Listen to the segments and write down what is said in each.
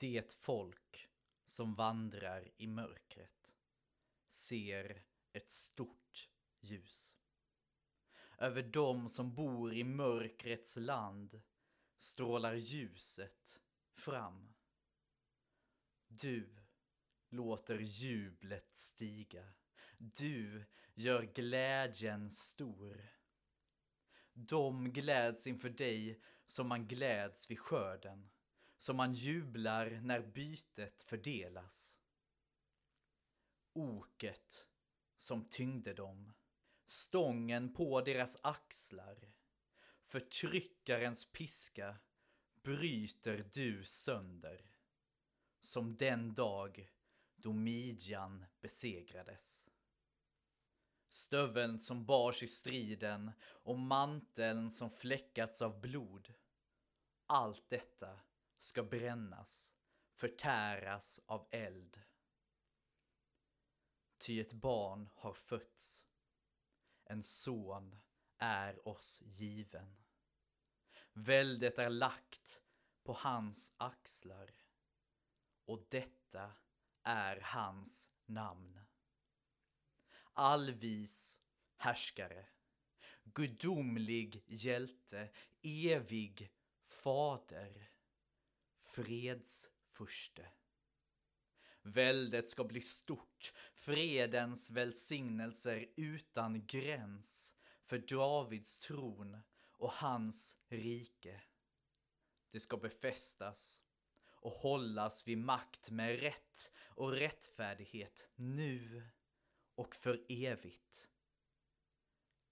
Det folk som vandrar i mörkret ser ett stort ljus. Över dem som bor i mörkrets land strålar ljuset fram. Du låter jublet stiga. Du gör glädjen stor. De gläds inför dig som man gläds vid skörden, som man jublar när bytet fördelas. Oket som tyngde dem, stången på deras axlar, förtryckarens piska bryter du sönder, som den dag då midjan besegrades. Stöveln som bars i striden och manteln som fläckats av blod. Allt detta ska brännas, förtäras av eld. Ty ett barn har fötts, en son är oss given. Väldet är lagt på hans axlar och detta är hans namn. Allvis härskare, gudomlig hjälte, evig fader, fredsfurste. Väldet ska bli stort, fredens välsignelser utan gräns för Davids tron och hans rike. Det ska befästas och hållas vid makt med rätt och rättfärdighet nu och för evigt.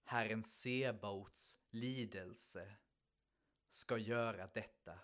Herren Sebaots lidelse ska göra detta.